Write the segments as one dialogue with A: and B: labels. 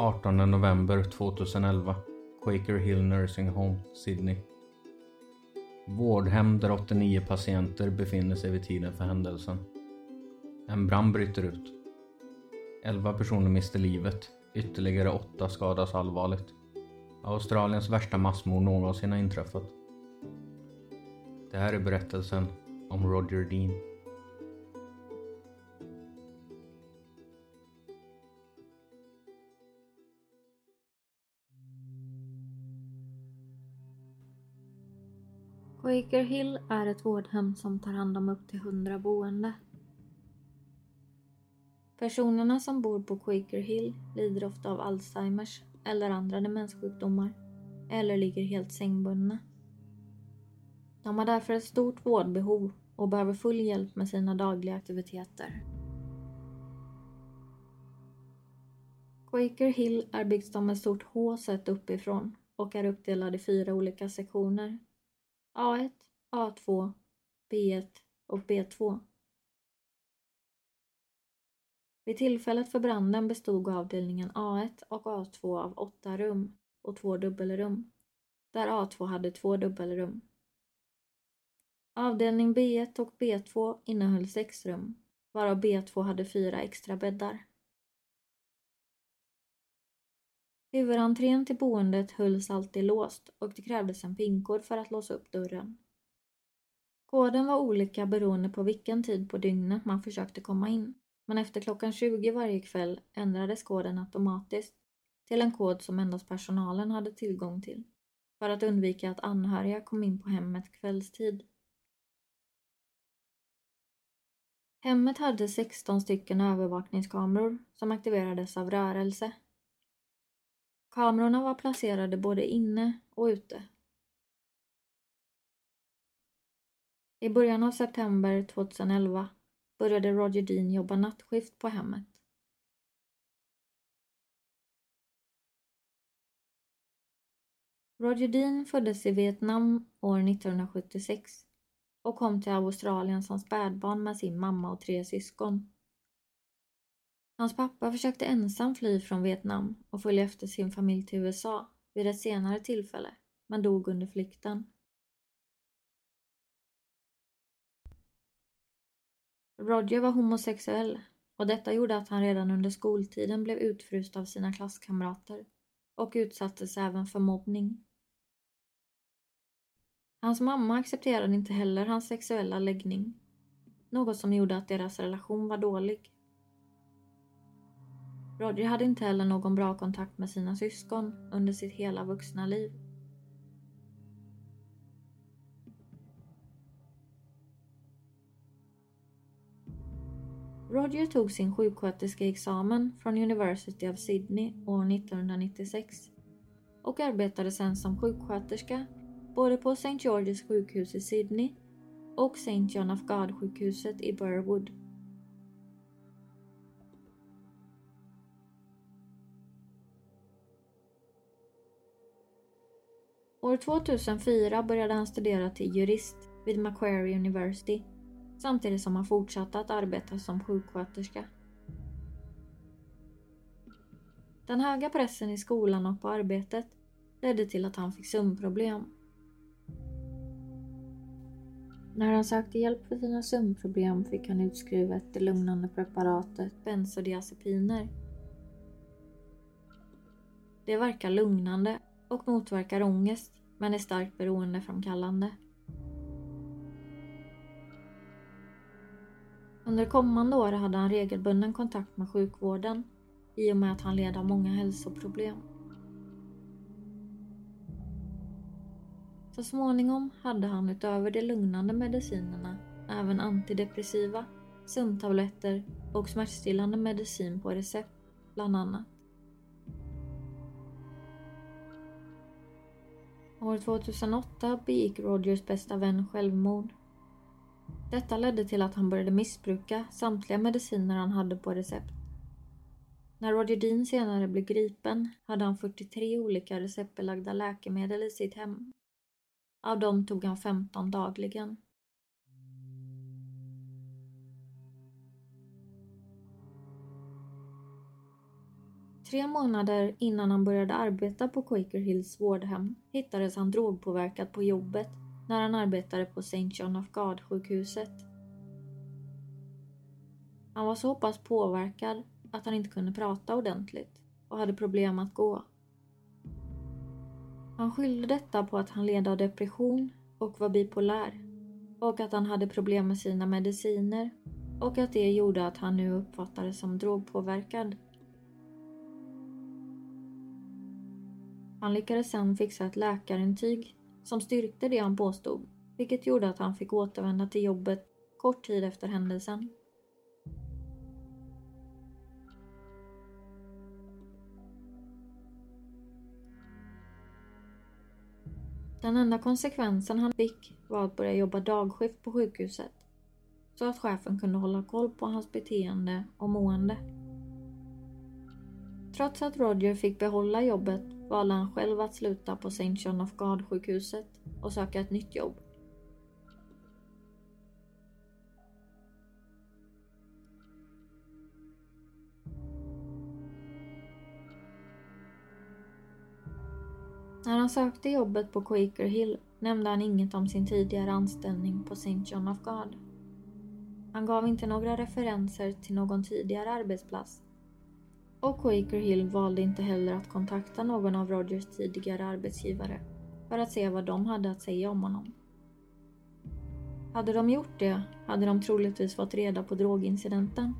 A: 18 november 2011 Quaker Hill Nursing Home, Sydney. Vårdhem där 89 patienter befinner sig vid tiden för händelsen. En brand bryter ut. 11 personer mister livet, ytterligare 8 skadas allvarligt. Australiens värsta massmord någonsin har inträffat. Det här är berättelsen om Roger Dean.
B: Quaker Hill är ett vårdhem som tar hand om upp till 100 boende. Personerna som bor på Quaker Hill lider ofta av Alzheimers eller andra demenssjukdomar eller ligger helt sängbundna. De har därför ett stort vårdbehov och behöver full hjälp med sina dagliga aktiviteter. Quaker Hill är byggt som ett stort H sett uppifrån och är uppdelad i fyra olika sektioner A1, A2, B1 och B2. Vid tillfället för branden bestod avdelningen A1 och A2 av åtta rum och två dubbelrum, där A2 hade två dubbelrum. Avdelning B1 och B2 innehöll sex rum, varav B2 hade fyra extra bäddar. Huvudentrén till boendet hölls alltid låst och det krävdes en pinkod för att låsa upp dörren. Koden var olika beroende på vilken tid på dygnet man försökte komma in, men efter klockan 20 varje kväll ändrades koden automatiskt till en kod som endast personalen hade tillgång till, för att undvika att anhöriga kom in på hemmet kvällstid. Hemmet hade 16 stycken övervakningskameror som aktiverades av rörelse Kamerorna var placerade både inne och ute. I början av september 2011 började Roger Dean jobba nattskift på hemmet. Roger Dean föddes i Vietnam år 1976 och kom till Australien som spädbarn med sin mamma och tre syskon. Hans pappa försökte ensam fly från Vietnam och följa efter sin familj till USA vid ett senare tillfälle, men dog under flykten. Roger var homosexuell och detta gjorde att han redan under skoltiden blev utfryst av sina klasskamrater och utsattes även för mobbning. Hans mamma accepterade inte heller hans sexuella läggning, något som gjorde att deras relation var dålig. Roger hade inte heller någon bra kontakt med sina syskon under sitt hela vuxna liv. Roger tog sin sjuksköterskeexamen från University of Sydney år 1996 och arbetade sedan som sjuksköterska både på St. George's sjukhus i Sydney och St. John of God-sjukhuset i Burwood. År 2004 började han studera till jurist vid Macquarie University samtidigt som han fortsatte att arbeta som sjuksköterska. Den höga pressen i skolan och på arbetet ledde till att han fick sömnproblem. När han sökte hjälp för sina sömnproblem fick han utskrivet det lugnande preparatet bensodiazepiner. Det verkar lugnande och motverkar ångest men är starkt beroendeframkallande. Under kommande år hade han regelbunden kontakt med sjukvården i och med att han led av många hälsoproblem. Så småningom hade han utöver de lugnande medicinerna även antidepressiva, sömntabletter och smärtstillande medicin på recept, bland annat. År 2008 begick Rogers bästa vän självmord. Detta ledde till att han började missbruka samtliga mediciner han hade på recept. När Roger Dean senare blev gripen hade han 43 olika receptbelagda läkemedel i sitt hem. Av dem tog han 15 dagligen. Tre månader innan han började arbeta på Quaker Hills vårdhem hittades han drogpåverkad på jobbet när han arbetade på St. John of God-sjukhuset. Han var så pass påverkad att han inte kunde prata ordentligt och hade problem att gå. Han skyllde detta på att han led av depression och var bipolär och att han hade problem med sina mediciner och att det gjorde att han nu uppfattades som drogpåverkad. Han lyckades sen fixa ett läkarintyg som styrkte det han påstod, vilket gjorde att han fick återvända till jobbet kort tid efter händelsen. Den enda konsekvensen han fick var att börja jobba dagskift på sjukhuset så att chefen kunde hålla koll på hans beteende och mående. Trots att Roger fick behålla jobbet valde han själv att sluta på St. John of God-sjukhuset och söka ett nytt jobb. När han sökte jobbet på Quaker Hill nämnde han inget om sin tidigare anställning på St. John of God. Han gav inte några referenser till någon tidigare arbetsplats och Quaker Hill valde inte heller att kontakta någon av Rogers tidigare arbetsgivare för att se vad de hade att säga om honom. Hade de gjort det hade de troligtvis fått reda på drogincidenten.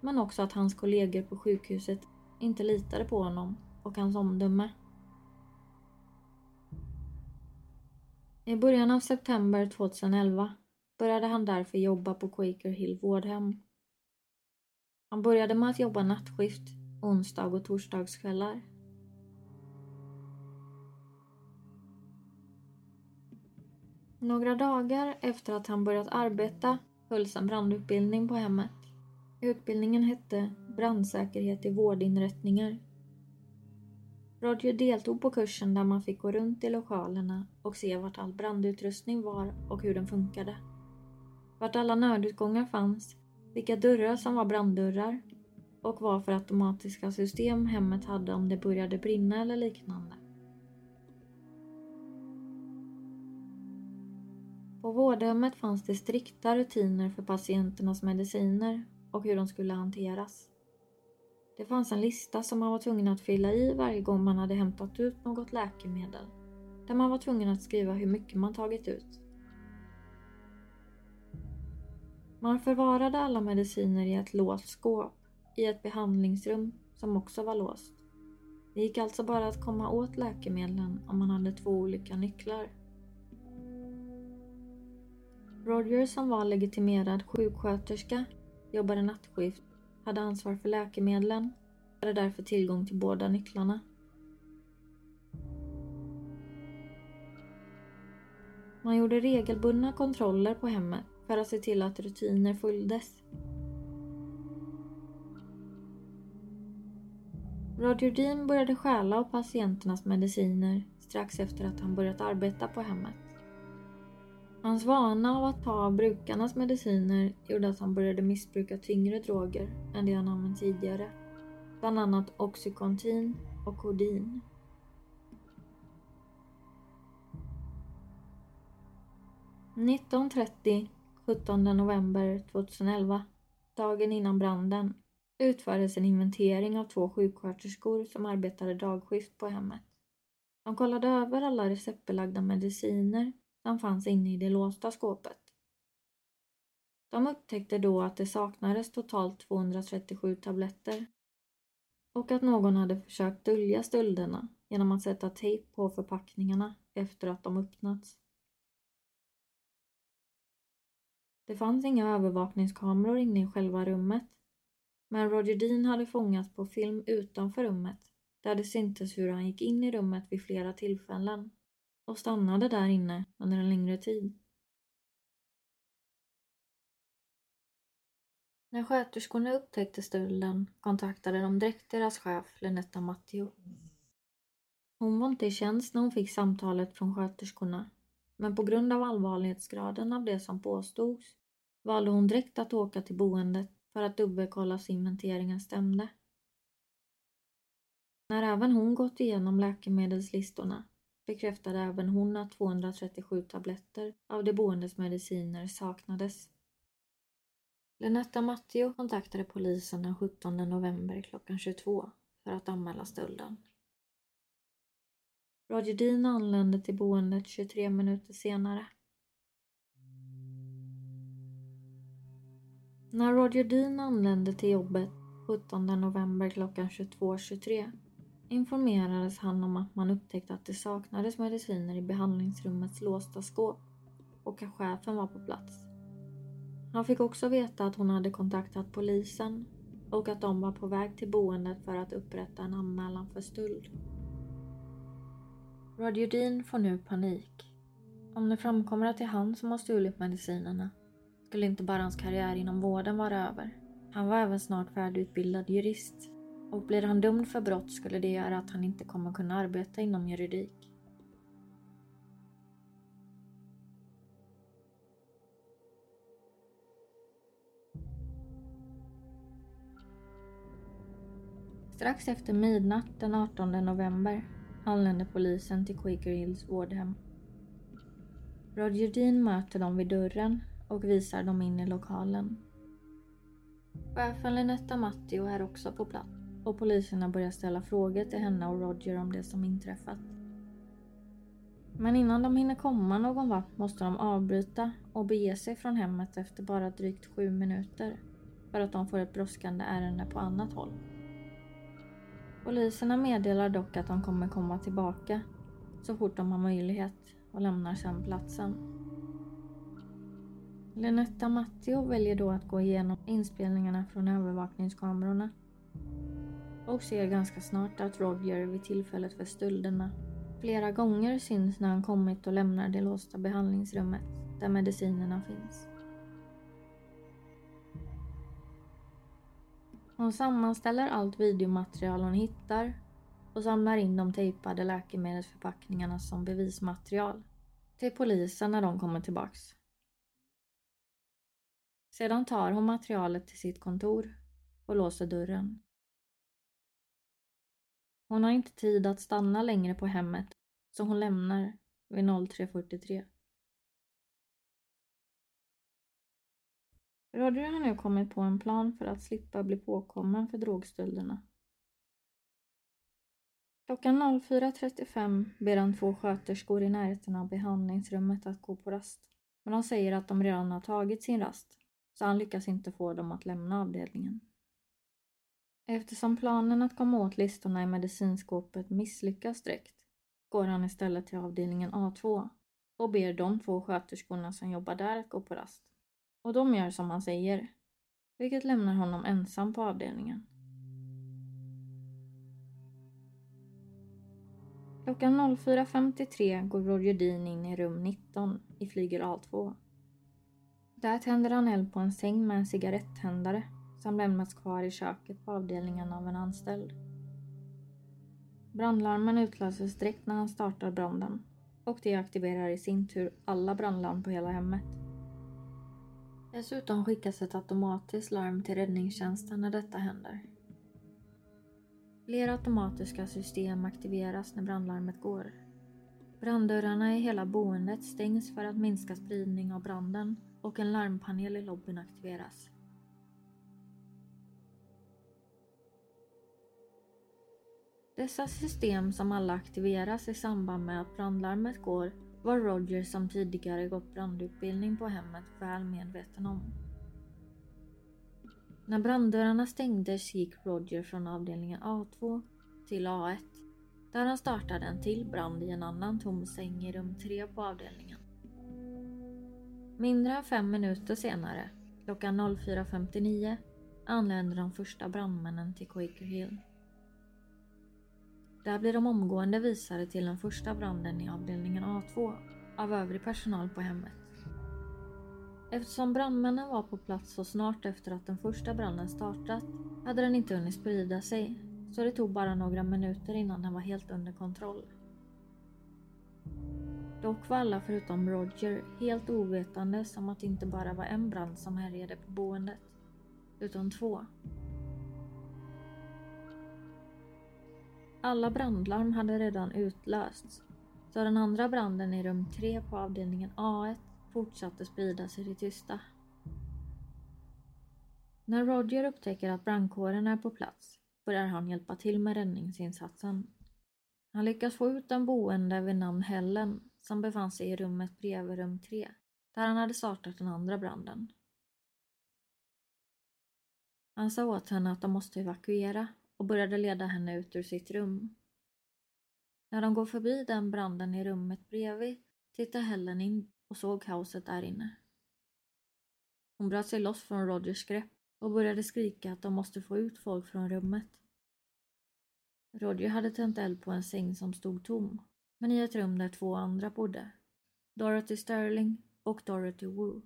B: Men också att hans kollegor på sjukhuset inte litade på honom och hans omdöme. I början av september 2011 började han därför jobba på Quaker Hill vårdhem han började med att jobba nattskift onsdag och torsdagskvällar. Några dagar efter att han börjat arbeta hölls en brandutbildning på hemmet. Utbildningen hette Brandsäkerhet i vårdinrättningar. Roger deltog på kursen där man fick gå runt i lokalerna och se vart all brandutrustning var och hur den funkade. Vart alla nödutgångar fanns vilka dörrar som var branddörrar och vad för automatiska system hemmet hade om det började brinna eller liknande. På vårdhemmet fanns det strikta rutiner för patienternas mediciner och hur de skulle hanteras. Det fanns en lista som man var tvungen att fylla i varje gång man hade hämtat ut något läkemedel. Där man var tvungen att skriva hur mycket man tagit ut. Man förvarade alla mediciner i ett låst skåp i ett behandlingsrum som också var låst. Det gick alltså bara att komma åt läkemedlen om man hade två olika nycklar. Roger som var legitimerad sjuksköterska, jobbade nattskift, hade ansvar för läkemedlen och hade därför tillgång till båda nycklarna. Man gjorde regelbundna kontroller på hemmet för att se till att rutiner följdes. Roger Dean började stjäla av patienternas mediciner strax efter att han börjat arbeta på hemmet. Hans vana av att ta brukarnas mediciner gjorde att han började missbruka tyngre droger än det han använt tidigare. Bland annat Oxycontin och Kodin. 1930 17 november 2011, dagen innan branden, utfördes en inventering av två sjuksköterskor som arbetade dagskift på hemmet. De kollade över alla receptbelagda mediciner som fanns inne i det låsta skåpet. De upptäckte då att det saknades totalt 237 tabletter och att någon hade försökt dölja stölderna genom att sätta tejp på förpackningarna efter att de öppnats. Det fanns inga övervakningskameror inne i själva rummet, men Roger Dean hade fångats på film utanför rummet där det syntes hur han gick in i rummet vid flera tillfällen och stannade där inne under en längre tid. När sköterskorna upptäckte stölden kontaktade de direkt deras chef Lenetta Matteo. Hon var inte i tjänst när hon fick samtalet från sköterskorna men på grund av allvarlighetsgraden av det som påstods valde hon direkt att åka till boendet för att dubbelkolla så inventeringen stämde. När även hon gått igenom läkemedelslistorna bekräftade även hon att 237 tabletter av de boendes mediciner saknades. Lenetta Matteo kontaktade polisen den 17 november klockan 22 för att anmäla stölden. Roger Dean anlände till boendet 23 minuter senare. När Roger Dean anlände till jobbet 17 november klockan 22.23 informerades han om att man upptäckte att det saknades mediciner i behandlingsrummets låsta skåp och att chefen var på plats. Han fick också veta att hon hade kontaktat polisen och att de var på väg till boendet för att upprätta en anmälan för stöld. Roger Dean får nu panik. Om det framkommer att det är han som har stulit medicinerna skulle inte bara hans karriär inom vården vara över. Han var även snart färdigutbildad jurist och blir han dömd för brott skulle det göra att han inte kommer kunna arbeta inom juridik. Strax efter midnatt den 18 november anlände polisen till Quaker Hills vårdhem. Roger Dean möter dem vid dörren och visar dem in i lokalen. Chefen Linetta Matteo är också på plats och poliserna börjar ställa frågor till henne och Roger om det som inträffat. Men innan de hinner komma någon vart måste de avbryta och bege sig från hemmet efter bara drygt sju minuter för att de får ett brådskande ärende på annat håll. Poliserna meddelar dock att de kommer komma tillbaka så fort de har möjlighet och lämnar sedan platsen. Lenetta Matteo väljer då att gå igenom inspelningarna från övervakningskamerorna och ser ganska snart att Roger vid tillfället för stölderna flera gånger syns när han kommit och lämnar det låsta behandlingsrummet där medicinerna finns. Hon sammanställer allt videomaterial hon hittar och samlar in de tejpade läkemedelsförpackningarna som bevismaterial till polisen när de kommer tillbaks. Sedan tar hon materialet till sitt kontor och låser dörren. Hon har inte tid att stanna längre på hemmet så hon lämnar vid 03.43. Roger har nu kommit på en plan för att slippa bli påkommen för drogstölderna. Klockan 04.35 ber han två sköterskor i närheten av behandlingsrummet att gå på rast. Men de säger att de redan har tagit sin rast, så han lyckas inte få dem att lämna avdelningen. Eftersom planen att komma åt listorna i medicinskåpet misslyckas direkt går han istället till avdelningen A2 och ber de två sköterskorna som jobbar där att gå på rast. Och de gör som han säger, vilket lämnar honom ensam på avdelningen. Klockan 04.53 går Roger Dean in i rum 19 i flygel A2. Där tänder han eld på en säng med en cigarettändare som lämnats kvar i köket på avdelningen av en anställd. Brandlarmen utlöses direkt när han startar branden och det aktiverar i sin tur alla brandlarm på hela hemmet. Dessutom skickas ett automatiskt larm till räddningstjänsten när detta händer. Flera automatiska system aktiveras när brandlarmet går. Branddörrarna i hela boendet stängs för att minska spridning av branden och en larmpanel i lobbyn aktiveras. Dessa system som alla aktiveras i samband med att brandlarmet går var Roger som tidigare gått brandutbildning på hemmet väl medveten om. När branddörrarna stängdes gick Roger från avdelningen A2 till A1 där han startade en till brand i en annan tom säng i rum 3 på avdelningen. Mindre än fem minuter senare, klockan 04.59, anländer de första brandmännen till Quaker Hill. Där blir de omgående visade till den första branden i avdelningen A2 av övrig personal på hemmet. Eftersom brandmännen var på plats så snart efter att den första branden startat hade den inte hunnit sprida sig så det tog bara några minuter innan den var helt under kontroll. Dock var alla förutom Roger helt ovetande om att det inte bara var en brand som härjade på boendet, utan två. Alla brandlarm hade redan utlösts, så den andra branden i rum 3 på avdelningen A1 fortsatte sprida sig i det tysta. När Roger upptäcker att brandkåren är på plats börjar han hjälpa till med räddningsinsatsen. Han lyckas få ut en boende vid namn Helen som befann sig i rummet bredvid rum 3 där han hade startat den andra branden. Han sa åt henne att de måste evakuera och började leda henne ut ur sitt rum. När de går förbi den branden i rummet bredvid tittar Helen in och såg kaoset där inne. Hon bröt sig loss från Rogers grepp och började skrika att de måste få ut folk från rummet. Roger hade tänt eld på en säng som stod tom, men i ett rum där två andra bodde. Dorothy Sterling och Dorothy Wu.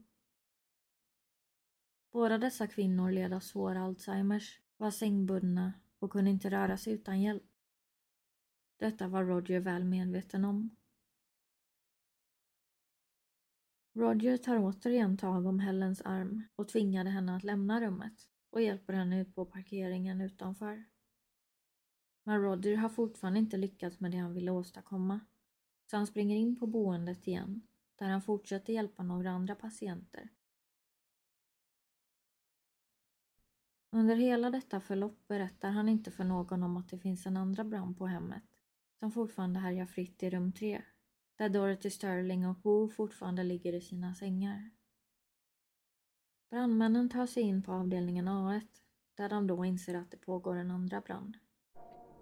B: Båda dessa kvinnor led av svår Alzheimers, var sängbundna och kunde inte röra sig utan hjälp. Detta var Roger väl medveten om. Roger tar återigen tag om Helens arm och tvingade henne att lämna rummet och hjälper henne ut på parkeringen utanför. Men Roger har fortfarande inte lyckats med det han ville åstadkomma. Så han springer in på boendet igen, där han fortsätter hjälpa några andra patienter. Under hela detta förlopp berättar han inte för någon om att det finns en andra brand på hemmet, som fortfarande härjar fritt i rum 3, där Dorothy Sterling och Wu fortfarande ligger i sina sängar. Brandmännen tar sig in på avdelningen A1, där de då inser att det pågår en andra brand.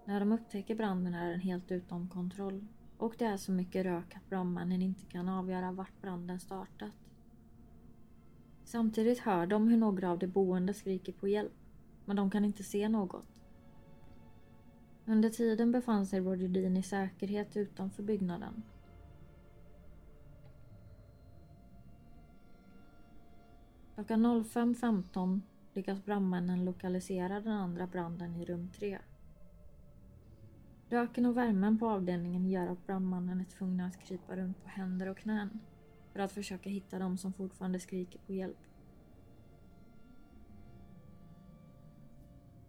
B: När de upptäcker branden är den helt utom kontroll och det är så mycket rök att brandmännen inte kan avgöra vart branden startat. Samtidigt hör de hur några av de boende skriker på hjälp, men de kan inte se något. Under tiden befann sig Roger Dean i säkerhet utanför byggnaden. Klockan 05.15 lyckas brandmännen lokalisera den andra branden i rum 3. Röken och värmen på avdelningen gör att brandmannen är tvungna att krypa runt på händer och knän för att försöka hitta dem som fortfarande skriker på hjälp.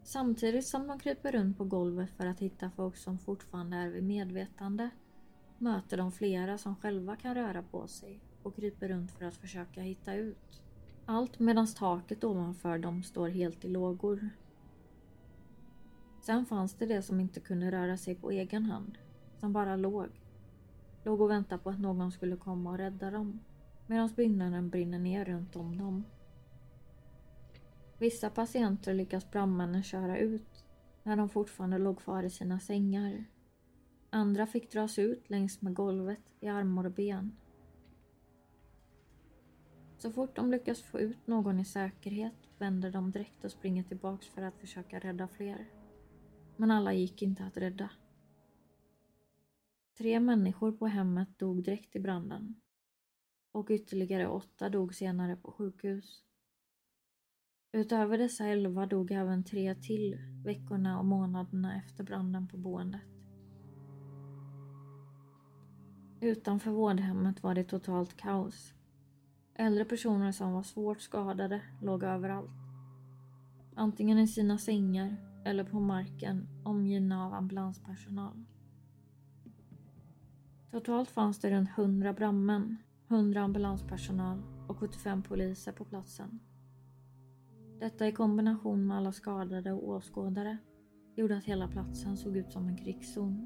B: Samtidigt som de kryper runt på golvet för att hitta folk som fortfarande är vid medvetande möter de flera som själva kan röra på sig och kryper runt för att försöka hitta ut. Allt medan taket ovanför dem står helt i lågor Sen fanns det de som inte kunde röra sig på egen hand, som bara låg. Låg och väntade på att någon skulle komma och rädda dem, medan byggnaden brinner ner runt om dem. Vissa patienter lyckas brandmännen köra ut när de fortfarande låg kvar i sina sängar. Andra fick dras ut längs med golvet i armar och ben. Så fort de lyckas få ut någon i säkerhet vänder de direkt och springer tillbaks för att försöka rädda fler men alla gick inte att rädda. Tre människor på hemmet dog direkt i branden och ytterligare åtta dog senare på sjukhus. Utöver dessa elva dog även tre till veckorna och månaderna efter branden på boendet. Utanför vårdhemmet var det totalt kaos. Äldre personer som var svårt skadade låg överallt. Antingen i sina sängar eller på marken omgivna av ambulanspersonal. Totalt fanns det runt 100 brandmän, 100 ambulanspersonal och 75 poliser på platsen. Detta i kombination med alla skadade och åskådare gjorde att hela platsen såg ut som en krigszon.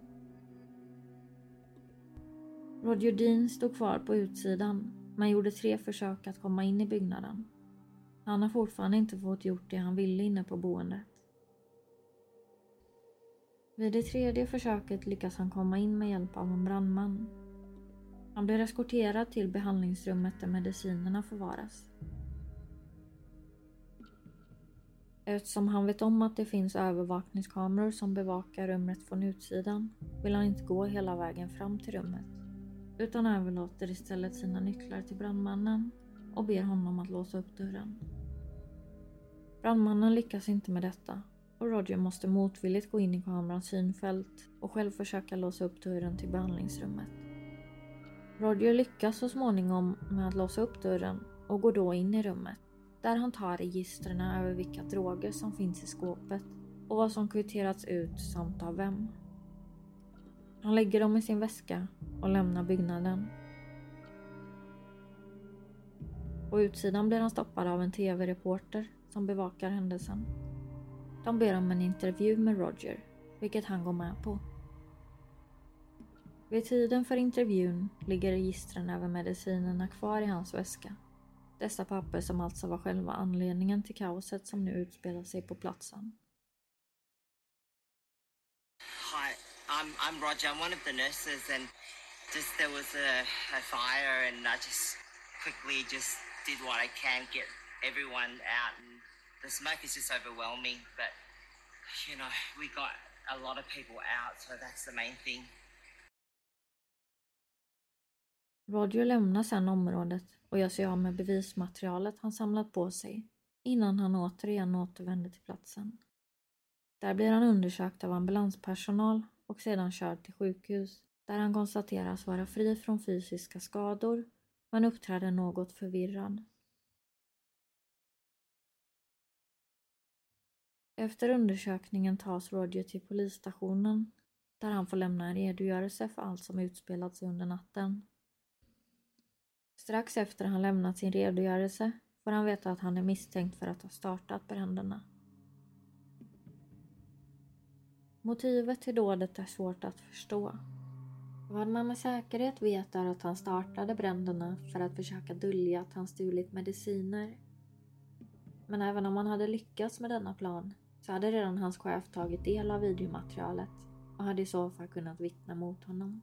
B: Roger Dean stod kvar på utsidan men gjorde tre försök att komma in i byggnaden. Han har fortfarande inte fått gjort det han ville inne på boendet. Vid det tredje försöket lyckas han komma in med hjälp av en brandman. Han blir eskorterad till behandlingsrummet där medicinerna förvaras. Eftersom han vet om att det finns övervakningskameror som bevakar rummet från utsidan vill han inte gå hela vägen fram till rummet utan överlåter istället sina nycklar till brandmannen och ber honom att låsa upp dörren. Brandmannen lyckas inte med detta och Roger måste motvilligt gå in i kamerans synfält och själv försöka låsa upp dörren till behandlingsrummet. Roger lyckas så småningom med att låsa upp dörren och går då in i rummet där han tar registren över vilka droger som finns i skåpet och vad som kvitterats ut samt av vem. Han lägger dem i sin väska och lämnar byggnaden. På utsidan blir han stoppad av en tv-reporter som bevakar händelsen. De ber om en intervju med Roger, vilket han går med på. Vid tiden för intervjun ligger registren över medicinerna kvar i hans väska. Dessa papper som alltså var själva anledningen till kaoset som nu utspelar sig på platsen.
C: Hi, I'm, I'm Roger. I'm one of the nurses, and just there was a, a fire, and I just quickly just did what I can, get everyone out, and the smoke is just overwhelming. But you know, we got a lot of people out, so that's the main thing.
B: Roger lämnar sedan området och gör sig av med bevismaterialet han samlat på sig innan han återigen återvänder till platsen. Där blir han undersökt av ambulanspersonal och sedan körd till sjukhus där han konstateras vara fri från fysiska skador men uppträder något förvirrad. Efter undersökningen tas Roger till polisstationen där han får lämna en redogörelse för allt som utspelat sig under natten. Strax efter han lämnat sin redogörelse får han veta att han är misstänkt för att ha startat bränderna. Motivet till dådet är svårt att förstå. Vad man med säkerhet vet är att han startade bränderna för att försöka dölja att han stulit mediciner. Men även om han hade lyckats med denna plan så hade redan hans chef tagit del av videomaterialet och hade i så fall kunnat vittna mot honom.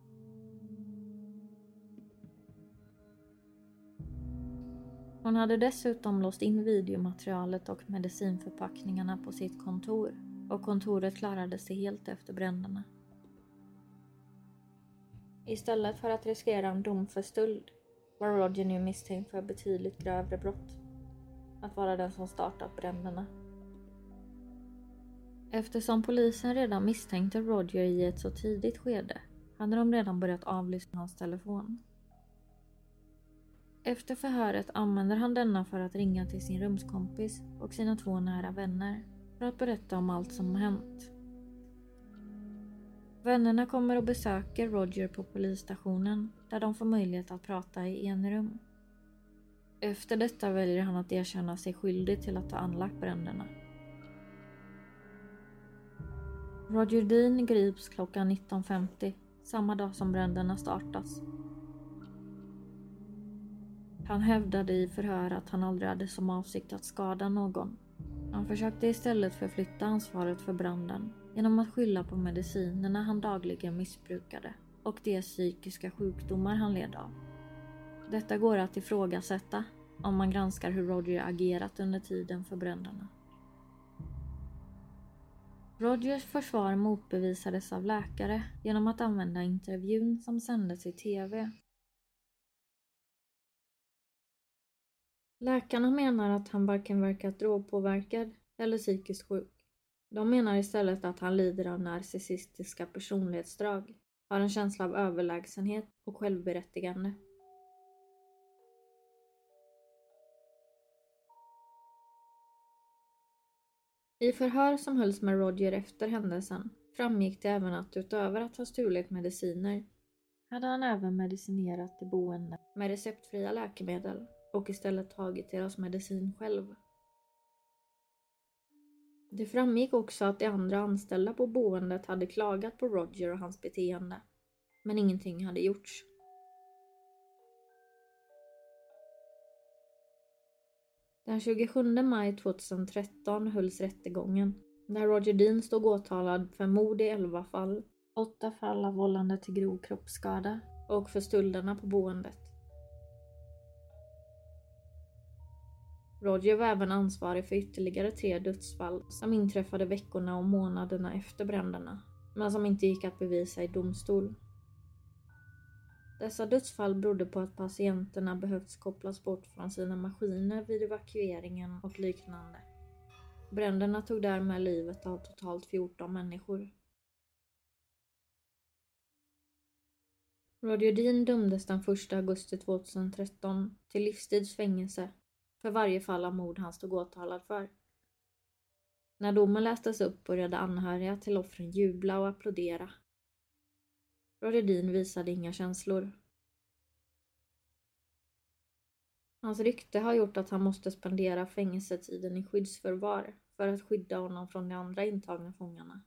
B: Hon hade dessutom låst in videomaterialet och medicinförpackningarna på sitt kontor och kontoret klarade sig helt efter bränderna. Istället för att riskera en dom för stöld var Roger nu misstänkt för betydligt grövre brott. Att vara den som startat bränderna. Eftersom polisen redan misstänkte Roger i ett så tidigt skede hade de redan börjat avlyssna hans telefon. Efter förhöret använder han denna för att ringa till sin rumskompis och sina två nära vänner för att berätta om allt som hänt. Vännerna kommer och besöker Roger på polisstationen där de får möjlighet att prata i en rum. Efter detta väljer han att erkänna sig skyldig till att ha anlagt bränderna. Roger Dean grips klockan 19.50 samma dag som bränderna startas. Han hävdade i förhör att han aldrig hade som avsikt att skada någon. Han försökte istället förflytta ansvaret för branden genom att skylla på medicinerna han dagligen missbrukade och de psykiska sjukdomar han led av. Detta går att ifrågasätta om man granskar hur Roger agerat under tiden för bränderna. Rogers försvar motbevisades av läkare genom att använda intervjun som sändes i TV. Läkarna menar att han varken verkat drogpåverkad eller psykiskt sjuk. De menar istället att han lider av narcissistiska personlighetsdrag, har en känsla av överlägsenhet och självberättigande. I förhör som hölls med Roger efter händelsen framgick det även att utöver att ha stulit mediciner hade han även medicinerat de boende med receptfria läkemedel och istället tagit deras medicin själv. Det framgick också att de andra anställda på boendet hade klagat på Roger och hans beteende, men ingenting hade gjorts. Den 27 maj 2013 hölls rättegången Där Roger Dean stod åtalad för mord i 11 fall, 8 fall av vållande till grov kroppsskada och för stölderna på boendet. Roger var även ansvarig för ytterligare tre dödsfall som inträffade veckorna och månaderna efter bränderna, men som inte gick att bevisa i domstol. Dessa dödsfall berodde på att patienterna behövts kopplas bort från sina maskiner vid evakueringen och liknande. Bränderna tog därmed livet av totalt 14 människor. Roger Dean dömdes den 1 augusti 2013 till livstids fängelse för varje fall av mord han stod åtalad för. När domen lästes upp började anhöriga till offren jubla och applådera. Roger Dean visade inga känslor. Hans rykte har gjort att han måste spendera fängelsetiden i skyddsförvar för att skydda honom från de andra intagna fångarna.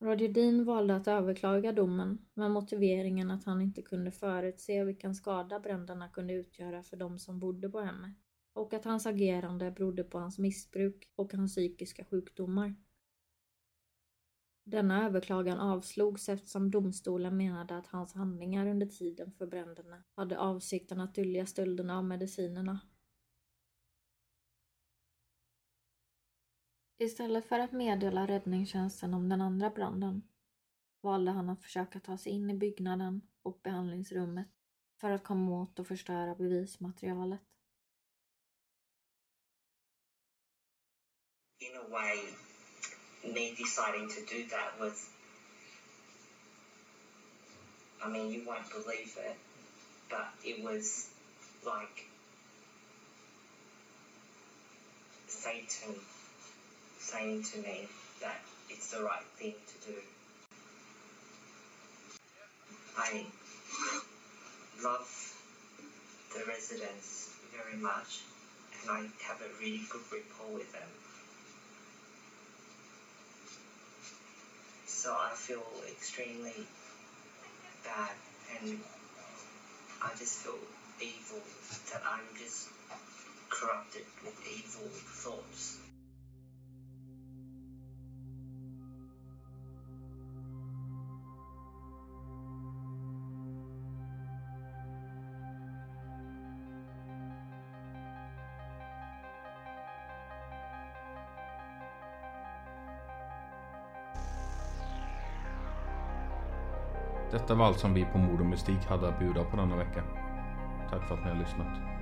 B: Roger Dean valde att överklaga domen med motiveringen att han inte kunde förutse vilken skada bränderna kunde utgöra för de som bodde på hemmet och att hans agerande berodde på hans missbruk och hans psykiska sjukdomar. Denna överklagan avslogs eftersom domstolen menade att hans handlingar under tiden för bränderna hade avsikten att dölja stölderna av medicinerna. Istället för att meddela räddningstjänsten om den andra branden valde han att försöka ta sig in i byggnaden och behandlingsrummet för att komma åt och förstöra bevismaterialet.
C: In a way, me deciding to do that was, I mean, you won't believe it, but it was like Satan saying to me that it's the right thing to do. I love the residents very much and I have a really good rapport with them. So I feel extremely bad and I just feel evil that I'm just corrupted with evil thoughts.
A: Detta var allt som vi på Mord och Mystik hade att bjuda på denna vecka. Tack för att ni har lyssnat.